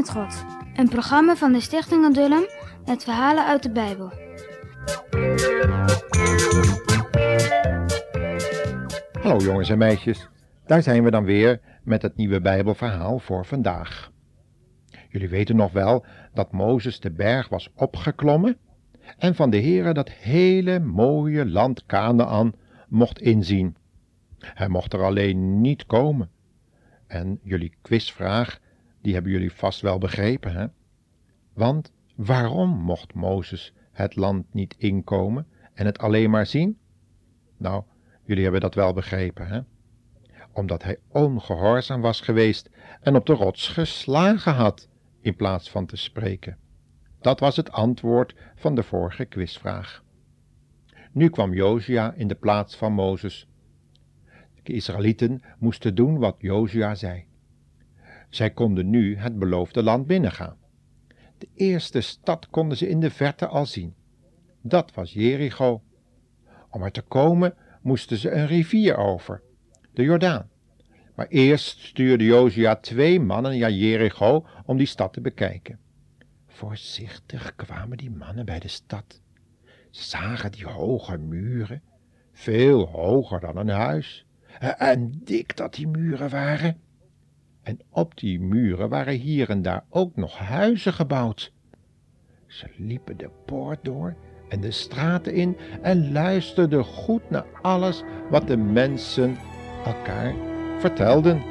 met God. Een programma van de Stichting Adullam met verhalen uit de Bijbel. Hallo jongens en meisjes, daar zijn we dan weer met het nieuwe Bijbelverhaal voor vandaag. Jullie weten nog wel dat Mozes de berg was opgeklommen en van de Heere dat hele mooie land Canaan mocht inzien. Hij mocht er alleen niet komen. En jullie quizvraag, die hebben jullie vast wel begrepen, hè? Want waarom mocht Mozes het land niet inkomen en het alleen maar zien? Nou, jullie hebben dat wel begrepen, hè? Omdat hij ongehoorzaam was geweest en op de rots geslagen had, in plaats van te spreken. Dat was het antwoord van de vorige quizvraag. Nu kwam Josia in de plaats van Mozes. De Israëlieten moesten doen wat Josia zei. Zij konden nu het beloofde land binnengaan. De eerste stad konden ze in de verte al zien. Dat was Jericho. Om er te komen moesten ze een rivier over, de Jordaan. Maar eerst stuurde Josia twee mannen naar Jericho om die stad te bekijken. Voorzichtig kwamen die mannen bij de stad. Ze zagen die hoge muren, veel hoger dan een huis, en dik dat die muren waren. En op die muren waren hier en daar ook nog huizen gebouwd. Ze liepen de poort door en de straten in en luisterden goed naar alles wat de mensen elkaar vertelden.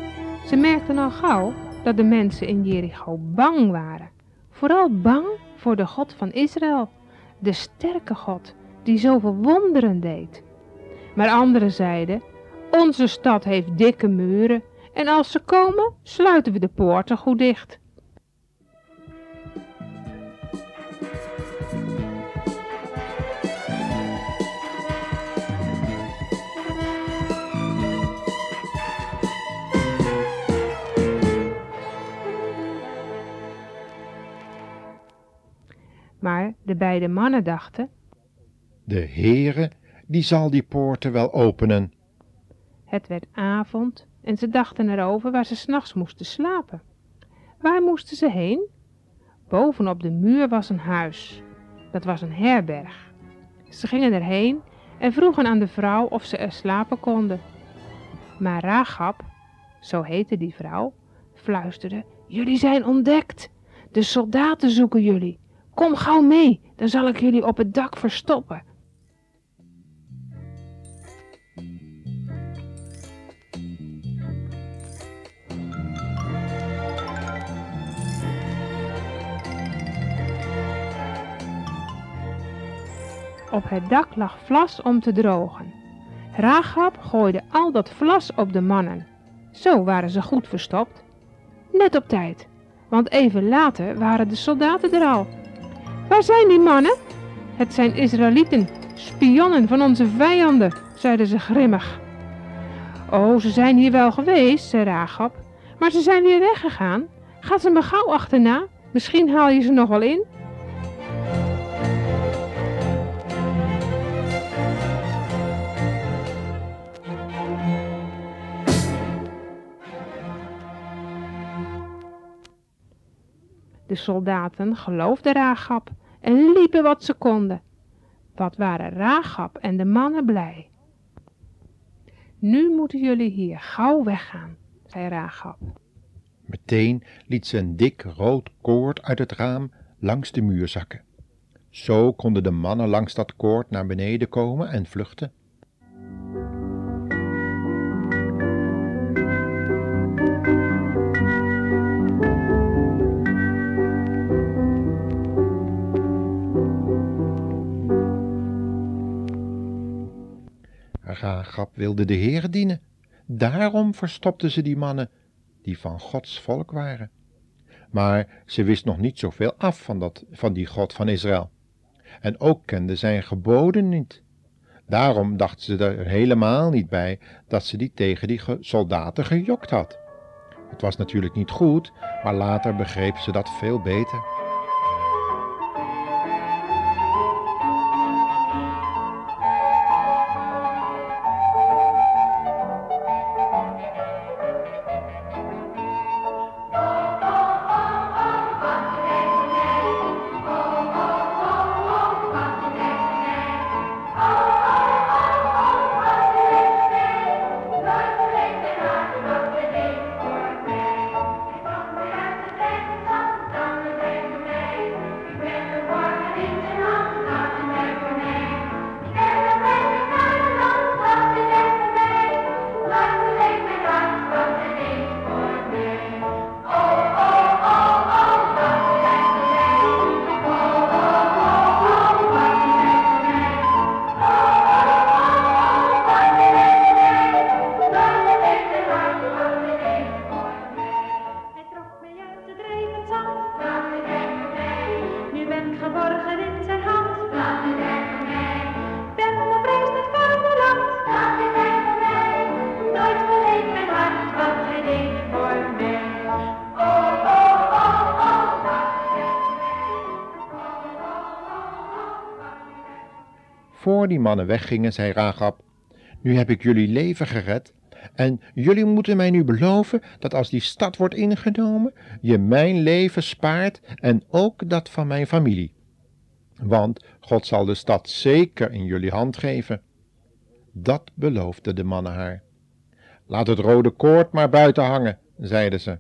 Ze merkten al gauw dat de mensen in Jericho bang waren. Vooral bang voor de God van Israël, de sterke God die zoveel wonderen deed. Maar anderen zeiden: Onze stad heeft dikke muren en als ze komen, sluiten we de poorten goed dicht. Maar de beide mannen dachten: De Heere, die zal die poorten wel openen. Het werd avond en ze dachten erover waar ze s'nachts moesten slapen. Waar moesten ze heen? Bovenop de muur was een huis. Dat was een herberg. Ze gingen erheen en vroegen aan de vrouw of ze er slapen konden. Maar Ragab, zo heette die vrouw, fluisterde: Jullie zijn ontdekt. De soldaten zoeken jullie. Kom gauw mee, dan zal ik jullie op het dak verstoppen. Op het dak lag vlas om te drogen. Rahab gooide al dat vlas op de mannen. Zo waren ze goed verstopt. Net op tijd, want even later waren de soldaten er al. Waar zijn die mannen? Het zijn Israëlieten, spionnen van onze vijanden, zeiden ze grimmig. Oh, ze zijn hier wel geweest, zei Rahab, maar ze zijn weer weggegaan. Ga ze me gauw achterna, misschien haal je ze nog wel in. De soldaten geloofden Rahab en liepen wat ze konden. Wat waren Rahab en de mannen blij. Nu moeten jullie hier gauw weggaan, zei Rahab. Meteen liet ze een dik rood koord uit het raam langs de muur zakken. Zo konden de mannen langs dat koord naar beneden komen en vluchten. Ragab wilde de Heere dienen. Daarom verstopte ze die mannen die van Gods volk waren. Maar ze wist nog niet zoveel af van, dat, van die God van Israël. En ook kende zijn geboden niet. Daarom dacht ze er helemaal niet bij dat ze die tegen die soldaten gejokt had. Het was natuurlijk niet goed, maar later begreep ze dat veel beter. Die mannen weggingen, zei Ragab, nu heb ik jullie leven gered en jullie moeten mij nu beloven dat als die stad wordt ingenomen, je mijn leven spaart en ook dat van mijn familie. Want God zal de stad zeker in jullie hand geven. Dat beloofden de mannen haar. Laat het rode koord maar buiten hangen, zeiden ze.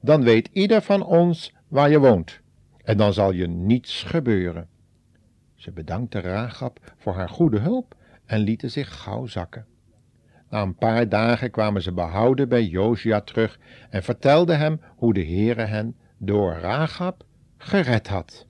Dan weet ieder van ons waar je woont, en dan zal je niets gebeuren. Ze bedankte Ragab voor haar goede hulp en lieten zich gauw zakken. Na een paar dagen kwamen ze behouden bij Josia terug en vertelden hem hoe de Heere hen door Ragab gered had.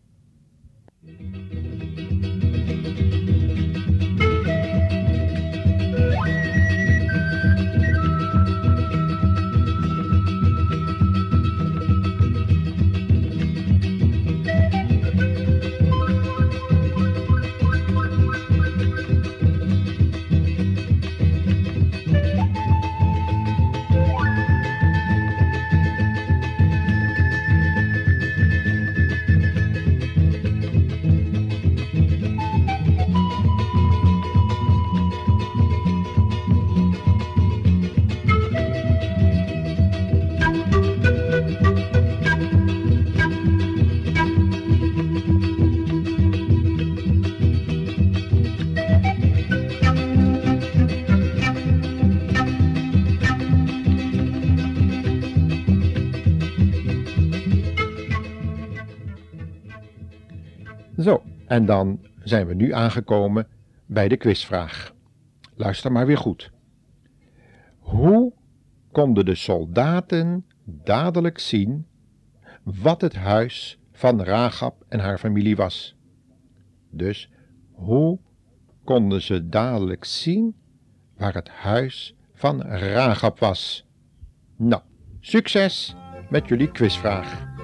En dan zijn we nu aangekomen bij de quizvraag. Luister maar weer goed. Hoe konden de soldaten dadelijk zien wat het huis van Ragab en haar familie was? Dus hoe konden ze dadelijk zien waar het huis van Ragab was? Nou, succes met jullie quizvraag.